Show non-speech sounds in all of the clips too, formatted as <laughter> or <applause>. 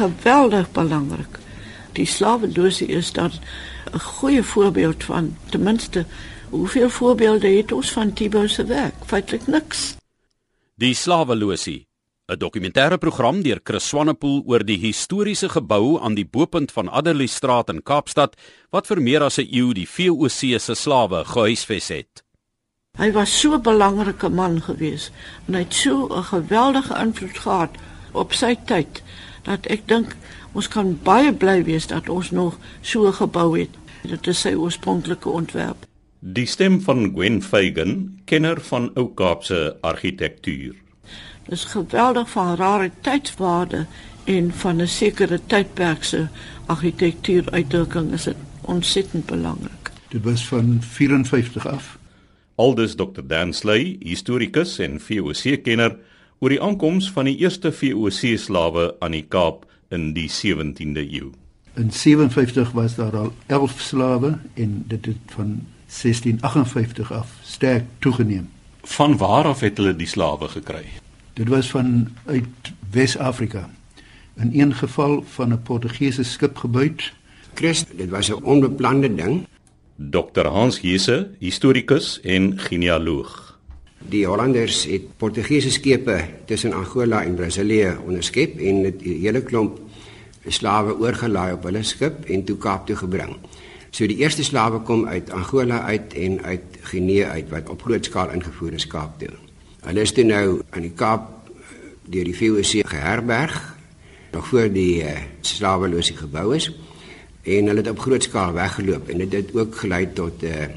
geweldig belangrik. Die slawelosie is dan 'n goeie voorbeeld van ten minste hoeveel voorbeelde het ons van Tibo se werk? Feitelik niks. Die slawelosie 'n dokumentêre program deur Chris Swanepoel oor die historiese gebou aan die bopunt van Adderley Straat in Kaapstad wat vir meer as 'n eeu die VOC se slawe gehuisves het. Hy was so 'n belangrike man gewees en hy het so 'n geweldige invloed gehad op sy tyd dat ek dink ons kan baie bly wees dat ons nog so gebou het. Dit is sy oorspronklike ontwerp. Die stem van Gwen Fagan, kenner van Ou Kaapse argitektuur. Dit is geweldig van rariteitswaarde en van 'n sekere tydperk se argitektuur uitdrukking is dit ontsettend belangrik. Dit was van 54 af. Aldus Dr. Dan Sley, historikus en VOC-kenner oor die aankoms van die eerste VOC-slawe aan die Kaap in die 17de eeu. In 57 was daar al 11 slawe en dit het van 1658 af sterk toegeneem. Van waar af het hulle die slawe gekry? Dit was van uit Wes-Afrika. In een geval van 'n Portugese skip gebuit. Christ, dit was 'n onbeplande ding. Dr. Hans Jese, historikus en genealoog. Die Hollanders het Portugese skepe tussen Angola en Brasilië onderskep en dit hele klomp slawe oorgelaai op hulle skip en toe Kaap toe gebring. So die eerste slawe kom uit Angola uit en uit Guinea uit wat op groot skaal ingevoer is Kaap toe. Hulle is toe nou aan die Kaap eh, deur die VOC geherberg nog voor die uh, slawelosie gebou is en hulle het op groot skaal weggeloop en dit het ook gelei tot uh,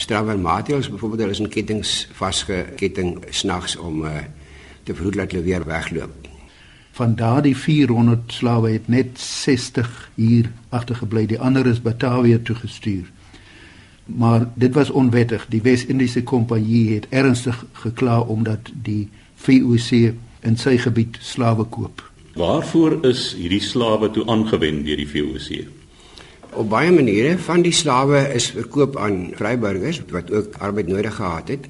strawwe maatreëls byvoorbeeld hulle is in kettinge vasgeketting snags om uh, te verhoed dat hulle weer wegloop. Van daardie 400 slawe het net 60 hier agtergebly, die ander is Batavië toe gestuur maar dit was onwettig. Die Wes-Indiese Kompanjie het ernstig gekla omdat die VOC in sy gebied slawe koop. Waarvoor is hierdie slawe toe aangewend deur die VOC? Op baie maniere van die slawe is verkoop aan vryburgers wat ook arbeid nodig gehad het.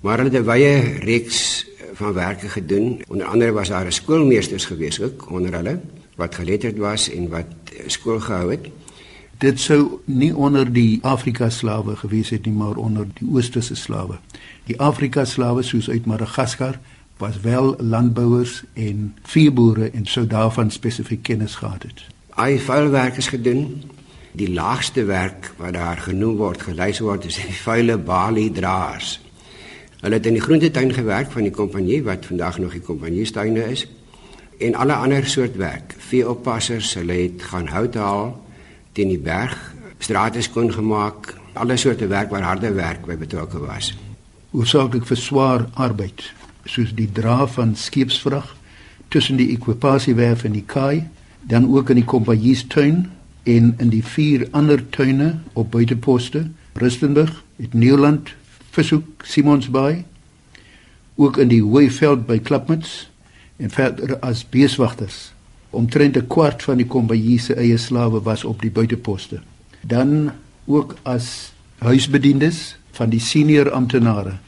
Maar hulle het 'n wye reeks van werke gedoen. Onder andere was daar 'n skoolmeesters gewees ook onder hulle wat geletterd was en wat skool gehou het dit sou nie onder die Afrika slawe gewees het nie maar onder die oosterse slawe. Die Afrika slawe soos uit Madagaskar was wel landbouers en veeboere en sou daarvan spesifiek kennis gehad het. Hy vuilwerk is gedoen. Die laagste werk wat daar genoem word, gelys word, is die vuile balie draers. Hulle het in die groentetuin gewerk van die kompanjie wat vandag nog die kompanjiestuine is en alle ander soort werk. Veeoppassers, hulle het gaan hout haal teen die berg, strate skoon gemaak, alle soorte werk waar harde werk by betrokke was. Hoofsaaklik vir swaar arbeid, soos die dra van skeepsvrag tussen die ekwipasiewerf en die kaai, dan ook in die kompanjiestuin en in die vier ander tuine op buiteposte, Rustenburg, het Nieuwland, Vishoek, Simonsbaai, ook in die Hoëveld by Klapmuts en verder as beeswagters omtrent 'n kwart van die kompanjie se eie slawe was op die buiteposte. Dan ook as huisbediendes van die senior amptenare.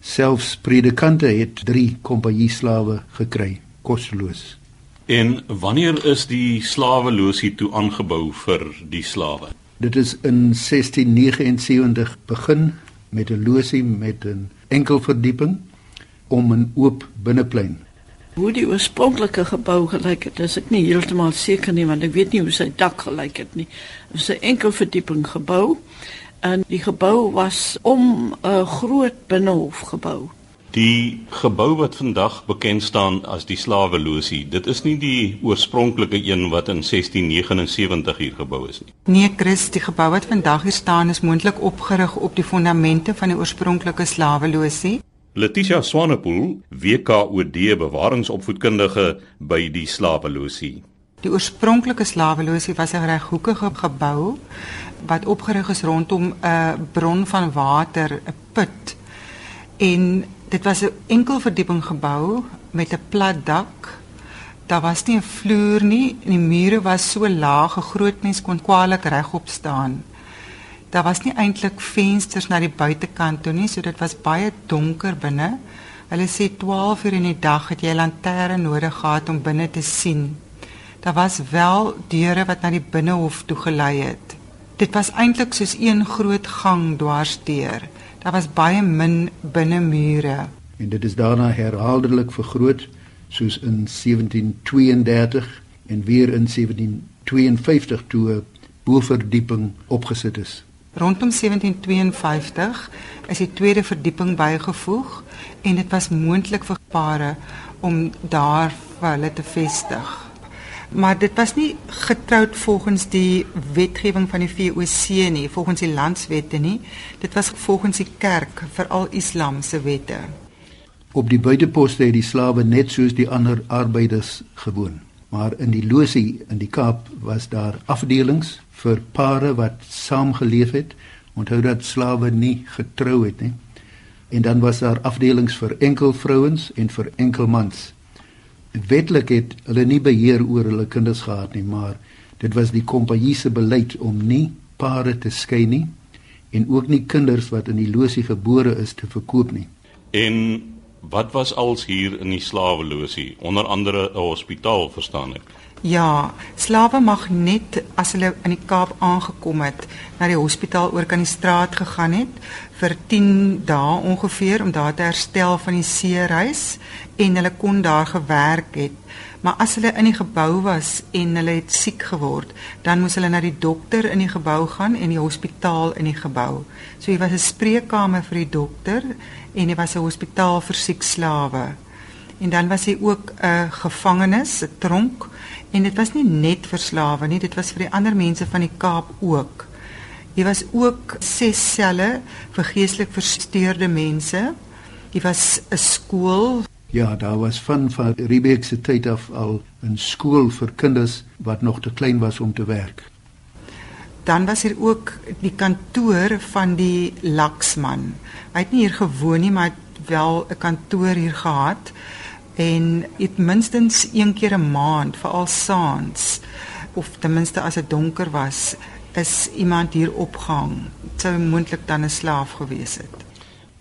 Selfs predikante het 3 kompanjie slawe gekry, kosteloos. En wanneer is die slawelosie toe aangebou vir die slawe? Dit is in 1679 begin met 'n losie met 'n enkel verdieping om 'n oop binneplein Hoe die oorspronklike gebou gelyk het, is ek nie heeltemal seker nie want ek weet nie hoe sy dak gelyk het nie. Dit was 'n enkel verdieping gebou en die gebou was om 'n groot binnehof gebou. Die gebou wat vandag bekend staan as die slawelosie, dit is nie die oorspronklike een wat in 1679 hier gebou is nie. Nee, Chris, die gebou wat vandag hier staan is moontlik opgerig op die fondamente van die oorspronklike slawelosie. Letitia Swanepoel, WKOD bewaringsopvoedkundige by die slawelosie. Die oorspronklike slawelosie was 'n reghoekige gebou wat opgerig is rondom 'n bron van water, 'n put. En dit was 'n enkel verdieping gebou met 'n plat dak. Daar was nie 'n vloer nie en die mure was so laag, 'n groot mens kon kwaliek regop staan daar was nie eintlik vensters na die buitekant toe nie, so dit was baie donker binne. Hulle sê 12 uur in die dag het jy 'n lanterne nodig gehad om binne te sien. Daar was wel deure wat na die binnehof toe gelei het. Dit was eintlik soos een groot gang dwarsdeur. Daar was baie min binnemure. En dit is daarna herhaaldelik vergroot soos in 1732 en weer in 1752 toe 'n boverdieping opgesit is. Rondom 1752 is die tweede verdieping bygevoeg en dit was moontlik vir pare om daar vir hulle te vestig. Maar dit was nie getroud volgens die wetgewing van die VOC nie, volgens die landswette nie. Dit was volgens die kerk, veral Islam se wette. Op die buiteposte het die slawe net soos die ander arbeiders gewoon. Maar in die losie in die Kaap was daar afdelings vir pare wat saamgeleef het. Onthou dat slawe nie getrou het nie. En dan was daar afdelings vir enkel vrouens en vir enkel mans wetlik het hulle nie beheer oor hulle kinders gehad nie, maar dit was die kompanjie se beleid om nie pare te skei nie en ook nie kinders wat in die losie gebore is te verkoop nie. En wat was als hier in die slawelosie, onder andere 'n hospitaal verstaan ek? Ja, slawe mag net as hulle in die Kaap aangekom het, na die hospitaal oor kan die straat gegaan het vir 10 dae ongeveer om daar te herstel van die seereis en hulle kon daar gewerk het. Maar as hulle in die gebou was en hulle het siek geword, dan moes hulle na die dokter in die gebou gaan en die hospitaal in die gebou. So hier was 'n spreekkamer vir die dokter en hier was 'n hospitaal vir siek slawe. En dan was hy ook 'n gevangenis, 'n tronk en dit was nie net vir slawe nie, dit was vir die ander mense van die Kaap ook. Hier was ook ses selle vir geestelik versteurde mense. Hier was 'n skool Ja, daar was van van Riebeek se tyd af al 'n skool vir kinders wat nog te klein was om te werk. Dan was hier ook die kantoor van die laksman. Hy het nie hier gewoon nie, maar wel 'n kantoor hier gehad en het minstens een keer 'n maand, veral saans of ten minste as dit donker was, is iemand hier opgehang. Dit sou moontlik dan 'n slaaf gewees het.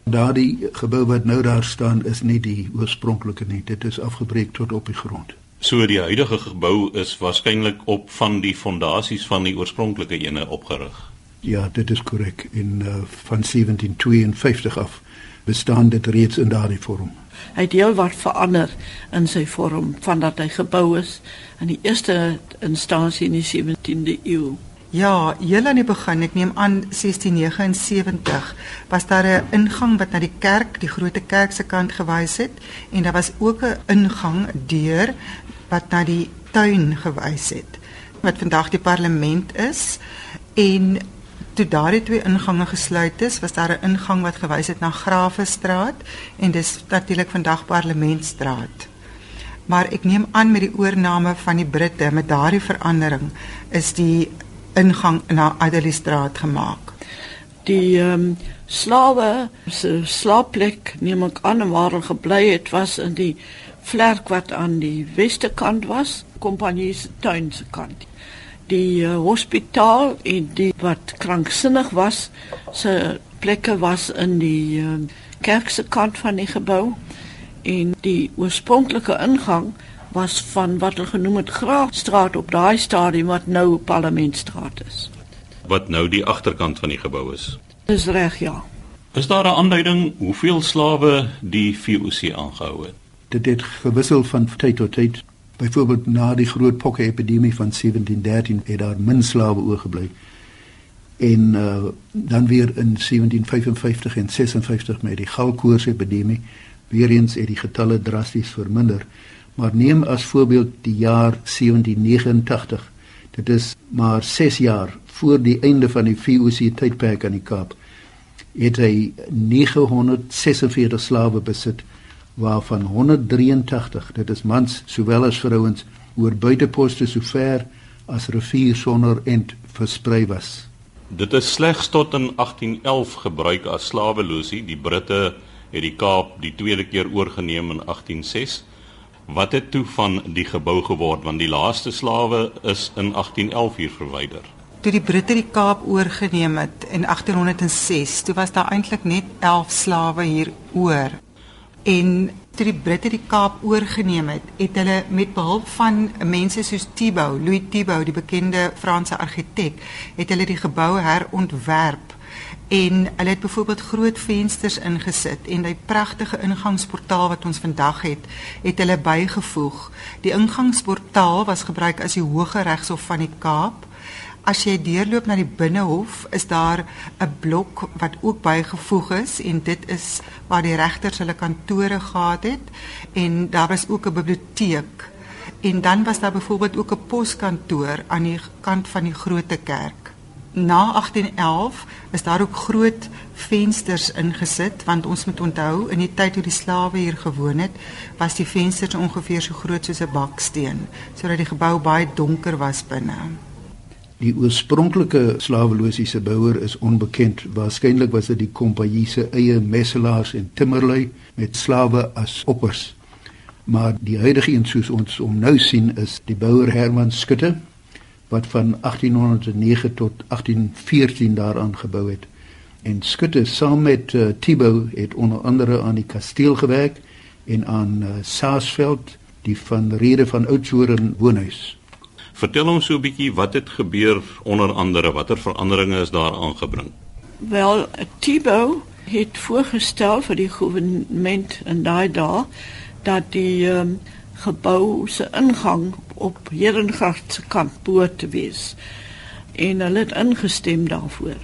Daardie gebou wat nou daar staan is nie die oorspronklike nie. Dit is afgebreek tot op die grond. So die huidige gebou is waarskynlik op van die fondasies van die oorspronklike ene opgerig. Ja, dit is korrek. In uh, van 1752 af bestaan dit reeds in daardie vorm. Hy het heel wat verander in sy vorm van dat hy gebou is in die eerste instansie in die 17de eeu. Ja, heel aan die begin, ek neem aan 1679, was daar 'n ingang wat na die kerk, die groot kerk se kant gewys het en daar was ook 'n ingang deur wat na die tuin gewys het wat vandag die parlement is en toe daardie twee ingange gesluit is, was daar 'n ingang wat gewys het na Graafestraat en dis natuurlik vandag Parlementstraat. Maar ek neem aan met die oorneem van die Britte met daardie verandering is die ingang na Adeliestraat gemaak. Die um, slawe se slaapplek neem ek aan waar hulle gebly het was in die vlerk wat aan die weste kant was, kompanjie se tuin se kant. Die uh, hospitaal en die wat kranksinnig was, se plekke was in die uh, kerk se kant van die gebou en die oorspronklike ingang was van wat hulle genoem het Graafstraat op daai stadium wat nou Parlementstraat is. Wat nou die agterkant van die gebou is. Dis reg, ja. Is daar 'n aanduiding hoeveel slawe die VOC aangehou het? Dit het gewissel van tyd tot tyd. Byvoorbeeld na die groot pokke-epidemie van 1713 het daar min slawe oorgebly. En uh, dan weer in 1755 en 56 met die galkoors-epidemie, weer eens het die getalle drasties verminder. Maar neem as voorbeeld die jaar 1789. Dit is maar 6 jaar voor die einde van die VOC tydperk aan die Kaap. Het hy 946 slawe besit waarvan 183, dit is mans sowel as vrouens, oor buiteposte so ver as rivier sonder end versprei was. Dit is slegs tot in 1811 gebruik as slawelosie. Die Britte het die Kaap die tweede keer oorgeneem in 1806 wat het toe van die gebou geword want die laaste slawe is in 1811 hier verwyder. Toe die Britte die Kaap oorgeneem het in 1806, toe was daar eintlik net 11 slawe hier oor. En Toe die Britte die Kaap oorgeneem het, het hulle met behulp van mense soos Thibaut, Louis Thibaut, die bekende Franse argitek, het hulle die gebou herontwerp en hulle het byvoorbeeld groot vensters ingesit en die pragtige ingangsportaal wat ons vandag het, het hulle bygevoeg. Die ingangsportaal was gebruik as die hoë regshof van die Kaap As jy deurloop na die binnehof, is daar 'n blok wat ook bygevoeg is en dit is waar die regters hulle kantore gehad het en daar was ook 'n biblioteek. En dan was daar byvoorbeeld ook 'n poskantoor aan die kant van die groot kerk. Na 1811 is daar ook groot vensters ingesit want ons moet onthou in die tyd toe die slawe hier gewoon het, was die vensters ongeveer so groot soos 'n baksteen sodat die gebou baie donker was binne. Die oorspronklike slawelosiese bouer is onbekend. Waarskynlik was dit die kompanjie se eie messelaars en timmerlui met slawe as oppers. Maar die huidige een soos ons om nou sien is die bouer Herman Skutte wat van 1809 tot 1814 daaraan gebou het. En Skutte saam met uh, Thibaut het onder andere aan die kasteel gewerk en aan uh, Saasveld die van Rede van Oudtshoorn woonhuis. Vertel ons so 'n bietjie wat het gebeur onder andere, watter veranderinge is daar aangebring? Wel, Thibaut het voorgestel vir die regering in daai dae dat die um, gebou se ingang op Herengracht se kant behoort te wees. En hulle het ingestem daarvoor.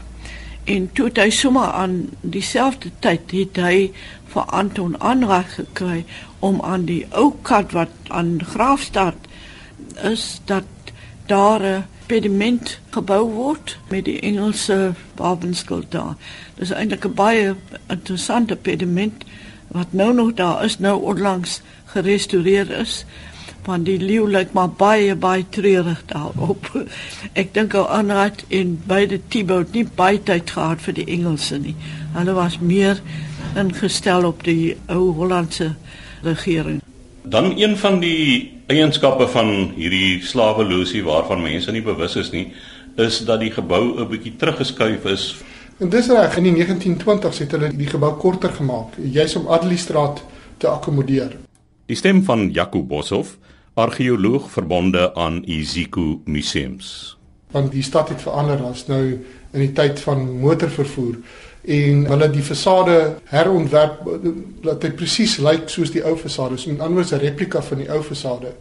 En toe hy sommer aan dieselfde tyd het hy vir Anton aanraak gekry om aan die ou kant wat aan Graafstad is dat daar 'n pediment gebou word met die Engelse wapenskild daar. Dis eintlik 'n baie interessante pediment wat nou nog daar is, nou onlangs gerestoreer is. Want die leeu lyk maar baie baie treurig daarop. <laughs> Ek dink ou aanraad in beide Thibaut nie baie tyd gehad vir die Engelse nie. Hulle was meer ingestel op die ou Hollandse regering. Dan een van die eienskappe van hierdie slaweloosie waarvan mense nie bewus is nie, is dat die gebou 'n bietjie teruggeskuif is. En dis reg, in die 1920s het hulle die gebou korter gemaak, juis om Adeliestraat te akkommodeer. Die stem van Jaco Boshoff, argeoloog verbonde aan Iziko Museums. Want die stad het verander as nou in die tyd van motorvervoer en hulle die fasade herontwerp dat dit presies lyk soos die ou fasade. So met ander woorde 'n replika van die ou fasade.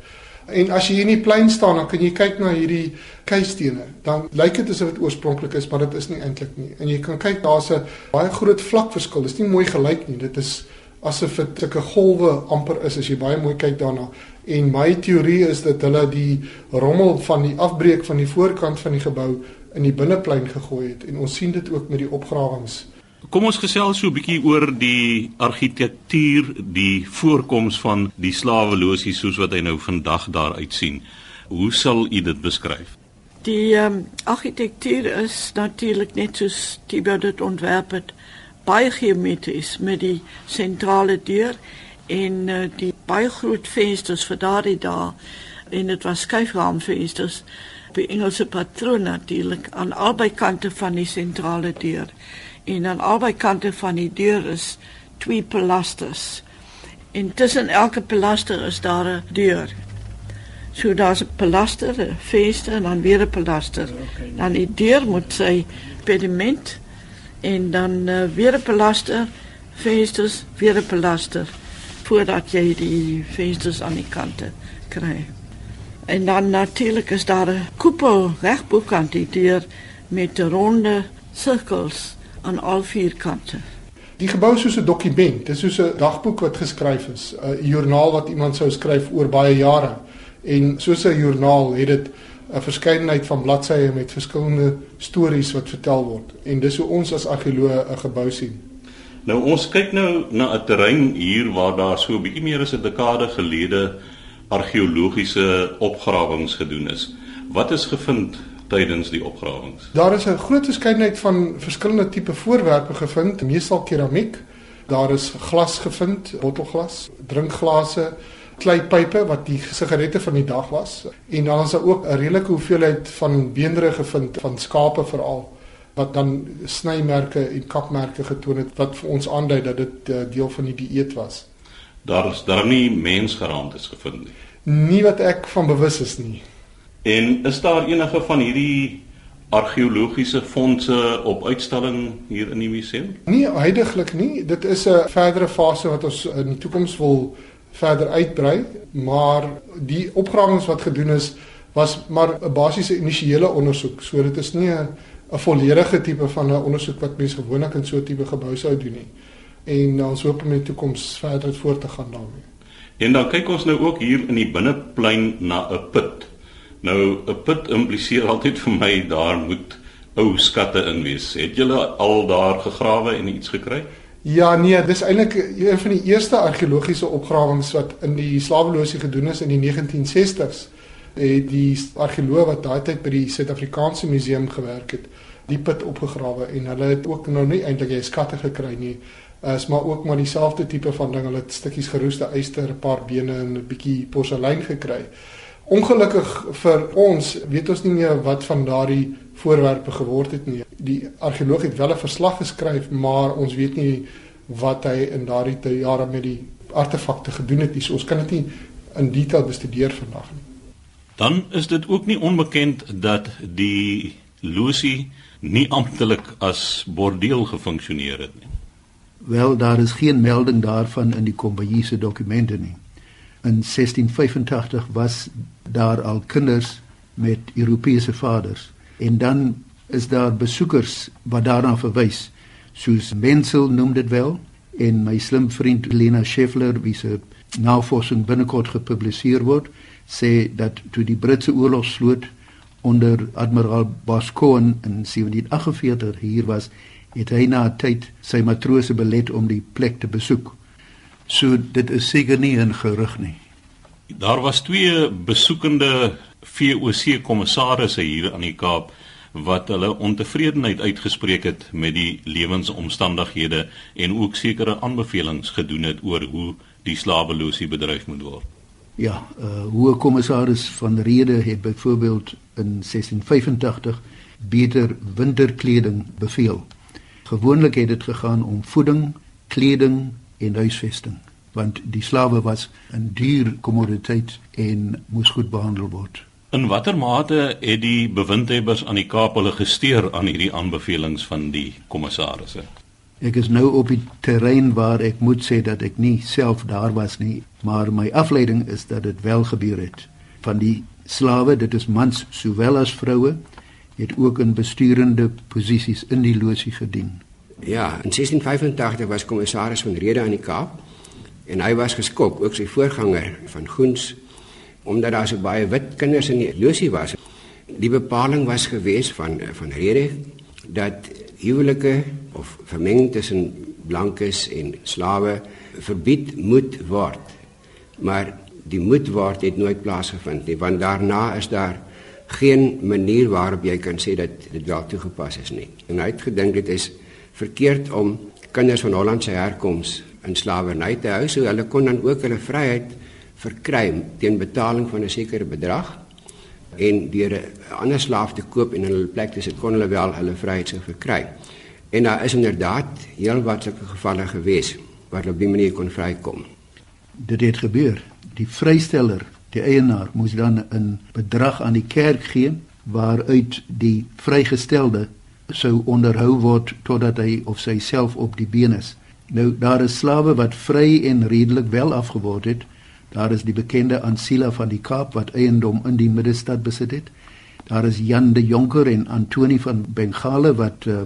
En as jy hier in die plein staan, dan kan jy kyk na hierdie keistene. Dan lyk dit asof dit oorspronklik is, maar dit is nie eintlik nie. En jy kan kyk, daar's 'n baie groot vlakverskil. Dit is nie mooi gelyk nie. Dit is asof dit sulke golwe amper is as jy baie mooi kyk daarna. En my teorie is dat hulle die rommel van die afbreek van die voorkant van die gebou in die binneplein gegooi het en ons sien dit ook met die opgrawings. Kom ons gesels so 'n bietjie oor die argitektuur, die voorkoms van die slaweloosie soos wat hy nou vandag daar uitsien. Hoe sal u dit beskryf? Die um, argitektuur is natuurlik net soos die dit ontwerp het, baie geometries met die sentrale deur en uh, die baie groot vensters vir daardie dae en dit was skuifraamvensters die Engelse patroon natuurlik aan albei kante van die sentrale deur. En aan albei kante van die deur is twee pilasters. En tussen elke pilaster is daar 'n deur. So daar's 'n pilaster, 'n venster en dan weer 'n pilaster. Dan die deur moet sy pediment en dan uh, weer 'n pilaster, vensters, weer 'n pilaster voordat jy die vensters aan die kante kry. En dan natuurlik is daar 'n koepel reg bokant die deur met ronde sirkels aan al vier kante. Die gebou soos 'n dokument, dit is soos 'n dagboek wat geskryf is, 'n joernaal wat iemand sou skryf oor baie jare. En soos 'n joernaal het dit 'n verskeidenheid van bladsye met verskillende stories wat vertel word. En dis hoe ons as argeoloë 'n gebou sien. Nou ons kyk nou na 'n terrein hier waar daar so 'n bietjie meer as 'n dekade gelede argeologiese opgrawings gedoen is. Wat is gevind tydens die opgrawings? Daar is 'n groot verskeidenheid van verskillende tipe voorwerpe gevind, meestal keramiek. Daar is glas gevind, bottelglas, drinkglase, kleipype wat die sigarette van die dag was en dan is daar ook 'n redelike hoeveelheid van beendere gevind van skape veral wat dan snymerke en kapmerke getoon het wat vir ons aandui dat dit eh, deel van die dieet was. Daar is daar nie mensgeraamtes gevind nie. Nie wat ek van bewus is nie. En is daar enige van hierdie argeologiese fondse op uitstalling hier in die museum? Nie heidaglik nie. Dit is 'n verdere fase wat ons in die toekoms wil verder uitbrei, maar die opgrawings wat gedoen is was maar 'n basiese initiële ondersoek. So dit is nie 'n volledige tipe van 'n ondersoek wat mense gewoonlik in so 'n tipe gebou sou doen nie. En ons hoop om in die toekoms verder voort te gaan daarmee. En dan kyk ons nou ook hier in die binneplein na 'n put. Nou 'n put impliseer altyd vir my daar moet ou skatte in wees. Het julle al daar gegrawe en iets gekry? Ja nee, dis eintlik een van die eerste argeologiese opgrawings wat in die slaweloosie gedoen is in die 1960s. Het die argeoloog wat daai tyd by die Suid-Afrikaanse Museum gewerk het, die put opgegrawe en hulle het ook nou nie eintlik jy skatte gekry nie. Is maar ook maar dieselfde tipe van ding. Hulle het stukkies geroeste yster, 'n paar bene en 'n bietjie porselein gekry. Ongelukkig vir ons weet ons nie meer wat van daardie voorwerpe geword het nie. Die argeoloog het wel 'n verslag geskryf, maar ons weet nie wat hy in daardie jare met die artefakte gedoen het nie. So ons kan dit nie in detail bestudeer vandag nie. Dan is dit ook nie onbekend dat die losie nie amptelik as bordeel gefunksioneer het nie. Wel, daar is geen melding daarvan in die Kombayise dokumente nie. In 1685 was daar al kinders met Europese vaders en dan is daar besoekers wat daarna verwys soos Menzel noem dit wel en my slim vriend Lena Scheffler wie se navorsing binnekort gepubliseer word sê dat toe die Britse oorlog sloot onder admiraal Boscawen in 1748 hier was het hy na tyd sy matrose belet om die plek te besoek. So dit is seker nie 'n gerug nie. Daar was twee besoekende VOC kommissarisse hier aan die Kaap wat hulle ontevredenheid uitgespreek het met die lewensomstandighede en ook sekere aanbevelings gedoen het oor hoe die slaweloosie bedryf moet word. Ja, uh hoe kommissaris van Rede het byvoorbeeld in 1685 beter winterkleding beveel. Gewoonlik het dit gegaan om voeding, kleding en huisvesting want die slawe was 'n duur kommoditeit en moes goed behandel word. In watter mate het die bewindhebbers aan die Kaap hulle gesteer aan hierdie aanbevelings van die kommissarisse? Ek is nou op die terrein waar ek moet sê dat ek nie self daar was nie, maar my afleiding is dat dit wel gebeur het. Van die slawe, dit is mans sowel as vroue, het ook in besturende posisies in die losie gedien. Ja, in 1685 was kommissaris van Rede aan die Kaap en hy was geskok ook sy voorganger van Goens omdat daar so baie wit kinders in die losie was. Die bepaling was gewees van van Rede dat huwelike of vermenging tussen blankes en slawe verbied moet word. Maar die moet word het nooit plaasgevind nie want daarna is daar geen manier waarop jy kan sê dat dit wel toegepas is nie. En hy het gedink dit is verkeerd om kinders van Hollandse herkoms in slawerny te hou, so hulle kon dan ook hulle vryheid verkry teen betaling van 'n sekere bedrag en deur 'n ander slaaf te koop en in hulle plek te sit kon hulle wel hulle vryheid sou verkry. En daar is inderdaad heelwat sulke gevalle gewees waar hulle op die manier kon vrykom. Dit het gebeur. Die vrysteller, die eienaar, moes dan 'n bedrag aan die kerk gee waaruit die vrygestelde sou onderhou word totdat hy of sy self op die been is. Nou daar is slawe wat vry en redelik wel afgeword het. Daar is die bekende Ansila van die Kaap wat eiendom in die middestad besit het. Daar is Jan de Jonker en Antoni van Bengale wat uh,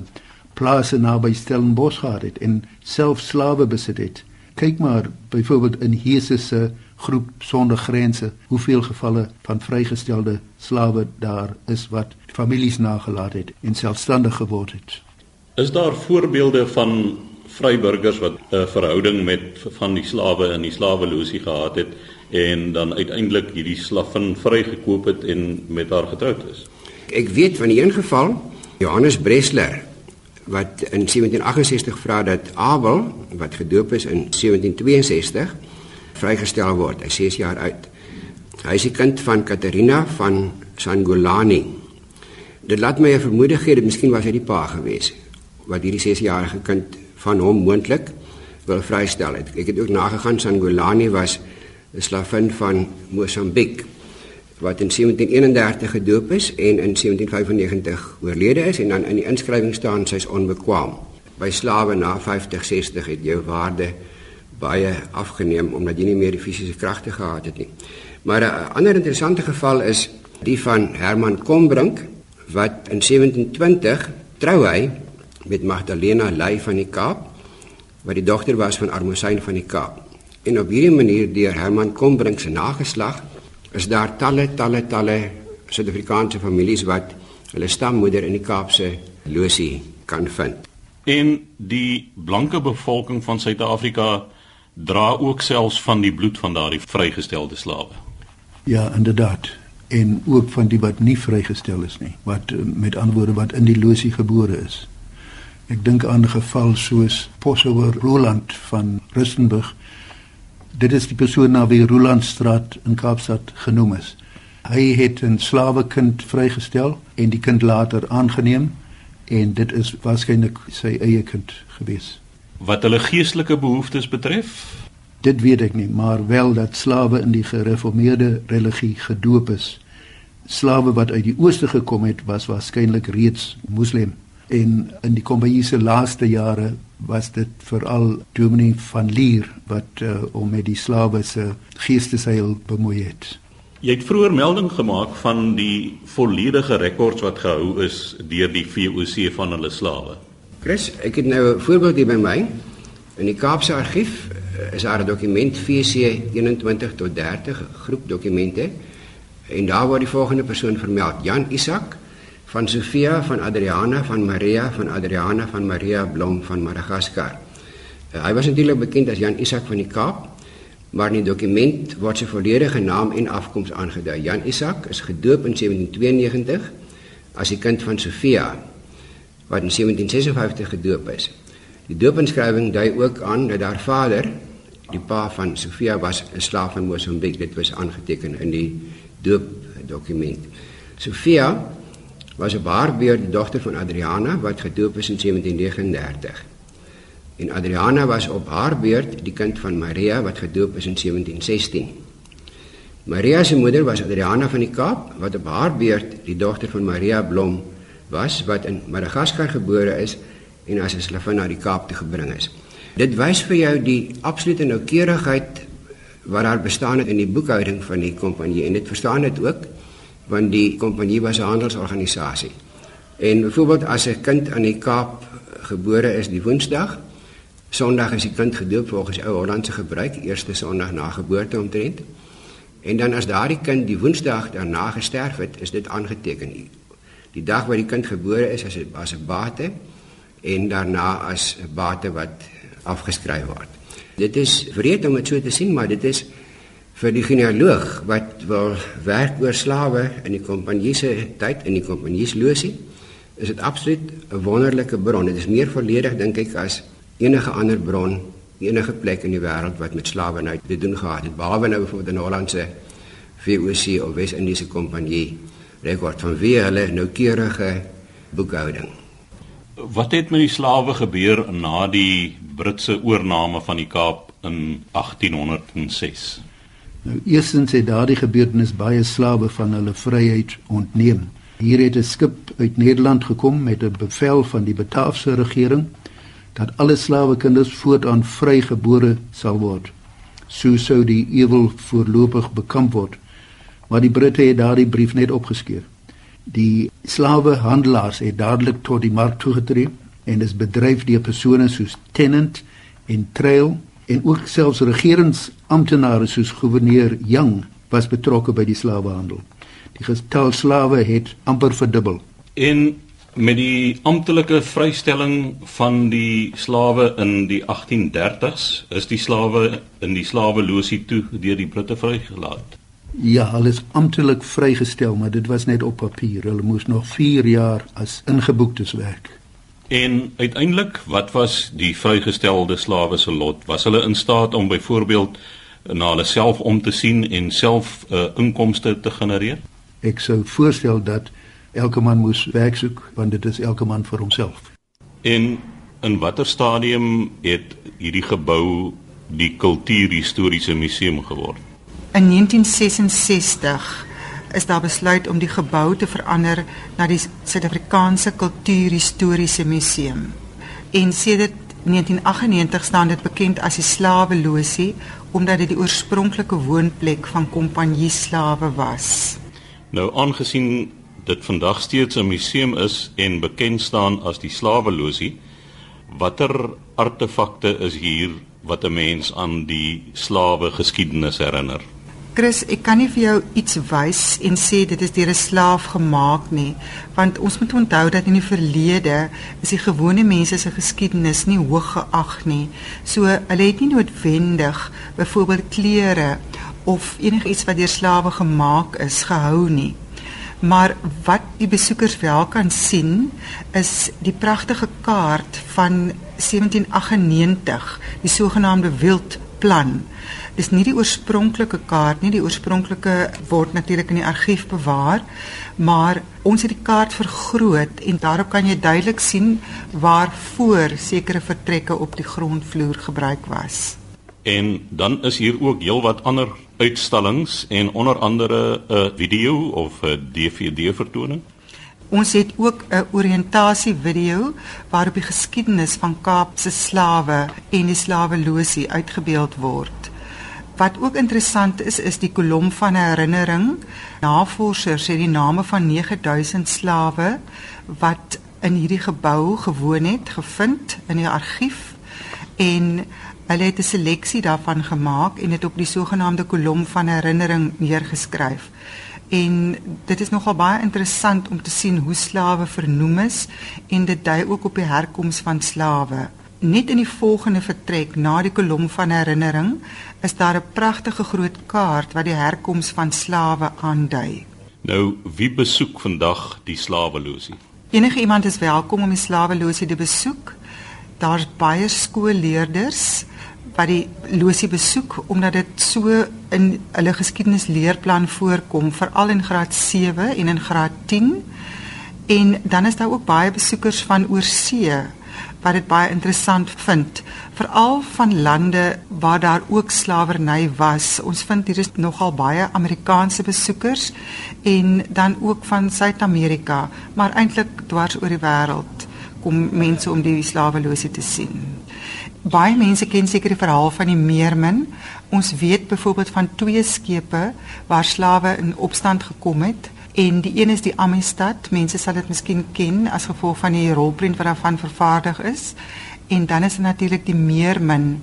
plase naby Stellenbosch gehad het en self slawe besit het. Kyk maar byvoorbeeld in Jesus se groep sonder grense hoeveel gevalle van vrygestelde slawe daar is wat families nagelaat het en selfstandig geword het. Is daar voorbeelde van vryburgers wat 'n verhouding met van die slawe in die slaweloosie gehad het en dan uiteindelik hierdie slavin vrygekoop het en met haar getroud is. Ek weet van een geval, Johannes Bresler wat in 1768 vra dat Abel wat gedoop is in 1762 vrygestel word. Hy 6 jaar oud. Hy is die kind van Katerina van Sangolani. Dit laat my 'n vermoede gee dat miskien was hy die pa gewees wat hierdie 6-jarige kind van hom moontlik wil vrystel. Ek het ook nagegaan Sangolani was 'n slavin van Mosambiek wat in 1731 gedoop is en in 1795 oorlede is en dan in die inskrywing staan sy's onbekwaam. By slawe na 50, 60 het jou waarde baie afgeneem omdat jy nie meer die fisiese kragte gehad het nie. Maar 'n ander interessante geval is die van Herman Kombrink wat in 1720 trou hy met Magdalena Ley van die Kaap wat die dogter was van Armosyn van die Kaap. En op hierdie manier deur Herman Kombrink se nageslag is daar talle talle talle Suid-Afrikaanse families wat hulle stammoeder in die Kaapse losie kan vind. En die blanke bevolking van Suid-Afrika dra ook selfs van die bloed van daardie vrygestelde slawe. Ja, inderdaad. En ook van die wat nie vrygestel is nie, wat eh, met ander woorde wat in die losie gebore is. Ek dink aan 'n geval soos Posouwer Roland van Rustenburg. Dit is die persoon na wie Rolandstraat in Kaapstad genoem is. Hy het 'n slawekind vrygestel en die kind later aangeneem en dit is waarskynlik sy eie kind gewees. Wat hulle geestelike behoeftes betref, Dit weet ek nie, maar wel dat slawe in die gereformeerde religie gedoop is. Slawe wat uit die ooste gekom het, was waarskynlik reeds moslim. En in die kompanjie laaste jare was dit veral Dominee van Lier wat uh, om met die slawe se geestesheil bemoei het. jy het vroeër melding gemaak van die volledige rekords wat gehou is deur die VOC van hulle slawe. Chris, ek het nou 'n voorbeeld hier by my. In die Kaapse argief eh, is daar 'n dokument VC 21 tot 30 groep dokumente en daar word die volgende persoon vermeld: Jan Isak van Sofia van Adriana van Maria van Adriana van Maria Blom van Madagaskar. Uh, hy was natuurlik bekend as Jan Isak van die Kaap, maar in die dokument word sy volledige naam en afkoms aangedui. Jan Isak is gedoop in 1792 as die kind van Sofia wat in 1756 gedoop is. Die doopinskrywing dui ook aan dat haar vader, die pa van Sofia was 'n slaaf van Mosambiek. Dit was aangeteken in die doopdokument. Sofia was op haar beurt die dogter van Adriana wat gedoop is in 1739. En Adriana was op haar beurt die kind van Maria wat gedoop is in 1716. Maria se moeder was Adriana van die Kaap wat op haar beurt die dogter van Maria Blom was wat in Madagaskar gebore is en as 'n slavin na die Kaap toe gebring is. Dit wys vir jou die absolute noukeurigheid wat daar bestaan het in die boekhouding van die kompanjie en dit verstaan dit ook want die kompanjie was 'n handelsorganisasie. En byvoorbeeld as 'n kind aan die Kaap gebore is die Woensdag, Sondag is die kind gedoop volgens ou Hollandse gebruik, eerste Sondag na geboorte omtrent. En dan as daardie kind die Woensdag daarna gesterf het, is dit aangeteken. Die dag wat die kind gebore is as 'n as 'n bate en daarna as 'n bate wat afgeskryf word. Dit is vreed om dit so te sien, maar dit is vir die genealoog wat wil werk oor slawe in die kompanjie se tyd in die kompanjie se losie, is dit absoluut 'n wonderlike bron. Dit is meer volledig dink ek as enige ander bron, enige plek in die wêreld wat met slawerny te doen gehad het, behalwe nou vir die Hollandse VOC of Wes-Indiese Kompanjie rekord van wie hulle noukeurige boekhouding. Wat het met die slawe gebeur na die Britse oorname van die Kaap in 1806? Nou eerstens het daardie gebeurtenis baie slawe van hulle vryheid ontneem. Hier het 'n skip uit Nederland gekom met 'n bevel van die Bataafse regering dat alle slawekinders voortaan vrygebore sal word. So sou die ewel voorlopig bekamp word. Maar die Britte het daardie brief net opgeskeur. Die slawehandelaars het dadelik tot die mark toegetree en is bedryf deur persone soos Tennant en Trail en ook selfs regeringsamptenare soos gouverneur Young was betrokke by die slawehandel. Die getal slawe het amper verdubbel. En met die amptelike vrystelling van die slawe in die 1830s is die slawe in die slawelosie toe deur die Britte vrygelaat. Ja, hulle is amptelik vrygestel, maar dit was net op papier. Hulle moes nog 4 jaar as ingeboektes werk. En uiteindelik, wat was die vrygestelde slawe se lot? Was hulle in staat om byvoorbeeld na hulle self om te sien en self uh, inkomste te genereer? Ek sou voorstel dat elke man moes werk soek want dit is elke man vir homself. En In watter stadium het hierdie gebou die kultuurhistoriese museum geword? In 1966 is daar besluit om die gebou te verander na die Suid-Afrikaanse Kultuurhistoriese Museum. En sedert 1998 staan dit bekend as die Slaweloosie omdat dit die oorspronklike woonplek van kompanjie slawe was. Nou aangesien dit vandag steeds 'n museum is en bekend staan as die Slaweloosie, watter artefakte is hier wat 'n mens aan die slawe geskiedenis herinner? Chris, ek kan nie vir jou iets wys en sê dit is deur 'n slaaf gemaak nie, want ons moet onthou dat in die verlede is die gewone mense se geskiedenis nie hoog geag nie. So hulle het nie noodwendig byvoorbeeld klere of enigiets wat deur slawe gemaak is gehou nie. Maar wat die besoekers wel kan sien is die pragtige kaart van 1798, die sogenaamde wildplan dis nie die oorspronklike kaart nie, die oorspronklike word natuurlik in die argief bewaar, maar ons het die kaart vergroot en daarop kan jy duidelik sien waarvoor sekere vertrekke op die grondvloer gebruik was. En dan is hier ook heelwat ander uitstallings en onder andere 'n video of 'n DVD vertoning. Ons het ook 'n oriëntasie video waarop die geskiedenis van Kaapse slawe en die slaweloosie uitgebeeld word. Wat ook interessant is is die kolom van herinnering. Navorsers het die name van 9000 slawe wat in hierdie gebou gewoon het gevind in die argief en hulle het 'n seleksie daarvan gemaak en dit op die sogenaamde kolom van herinnering neergeskryf. En dit is nogal baie interessant om te sien hoe slawe vernoem is en dit dui ook op die herkoms van slawe. Net in die volgende vertrek na die kolom van herinnering is daar 'n pragtige groot kaart wat die herkoms van slawe aandui. Nou, wie besoek vandag die slaweloosie? Enige iemand is welkom om die slaweloosie te besoek. Daar's baie skoolleerders wat die loosie besoek omdat dit so in hulle geskiedenisleerplan voorkom, veral in graad 7 en in graad 10. En dan is daar ook baie besoekers van oorsee wat dit baie interessant vind veral van lande waar daar ook slawerny was. Ons vind hier is nogal baie Amerikaanse besoekers en dan ook van Suid-Amerika, maar eintlik dwars oor die wêreld kom mense om die slawelose te sien. Baie mense ken seker die verhaal van die Meermin. Ons weet byvoorbeeld van twee skepe waar slawe in opstand gekom het en die een is die Amistad. Mense sal dit miskien ken as gevolg van die rolprent wat daarvan vervaardig is en dan is er natuurlik die Meermin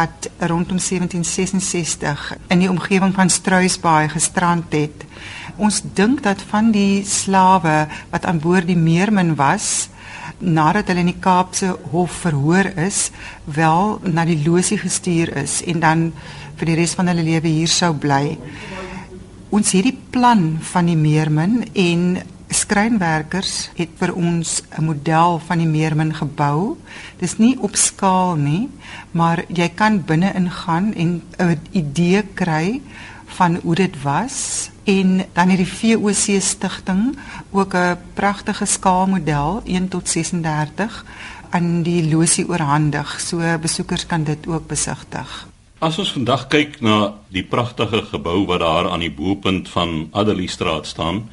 wat rondom 1766 in die omgewing van Struisbaai gestrand het. Ons dink dat van die slawe wat aan boord die Meermin was, nadat hulle in die Kaapse hof verhoor is, wel na die loosie gestuur is en dan vir die res van hulle lewe hier sou bly. Ons het die plan van die Meermin en skrynwerkers het vir ons 'n model van die Meermin gebou. Dis nie op skaal nie, maar jy kan binne ingaan en 'n idee kry van hoe dit was en dan het die VOC stigting ook 'n pragtige skaalmodel 1 tot 36 aan die losie oorhandig. So besoekers kan dit ook besigtig. As ons vandag kyk na die pragtige gebou wat daar aan die boepunt van Adelie Straat staan,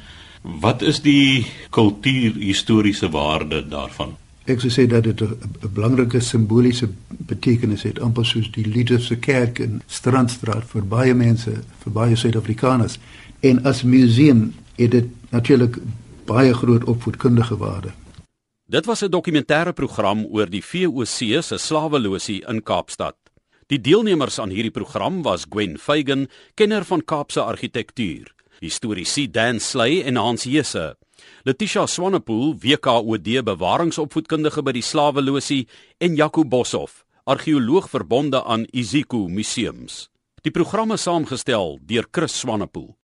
Wat is die kultuurhistoriese waarde daarvan? Ek sou sê dat dit 'n belangrike simboliese betekenis het, amper soos die Liederse kerk in Strandstraat vir baie mense, vir baie Suid-Afrikaners. En as museum het dit natuurlik baie groot opvoedkundige waarde. Dit was 'n dokumentêre program oor die VOC se slaweloosie in Kaapstad. Die deelnemers aan hierdie program was Gwen Feigen, kenner van Kaapse argitektuur, historiese Dan Sley en Hans Jesse. Letitia Swanepoel, WKOD bewaringsopvoedkundige by die Slaweloosie en Jaco Boshoff, argeoloog verbonde aan Iziko Museums. Die programme saamgestel deur Chris Swanepoel.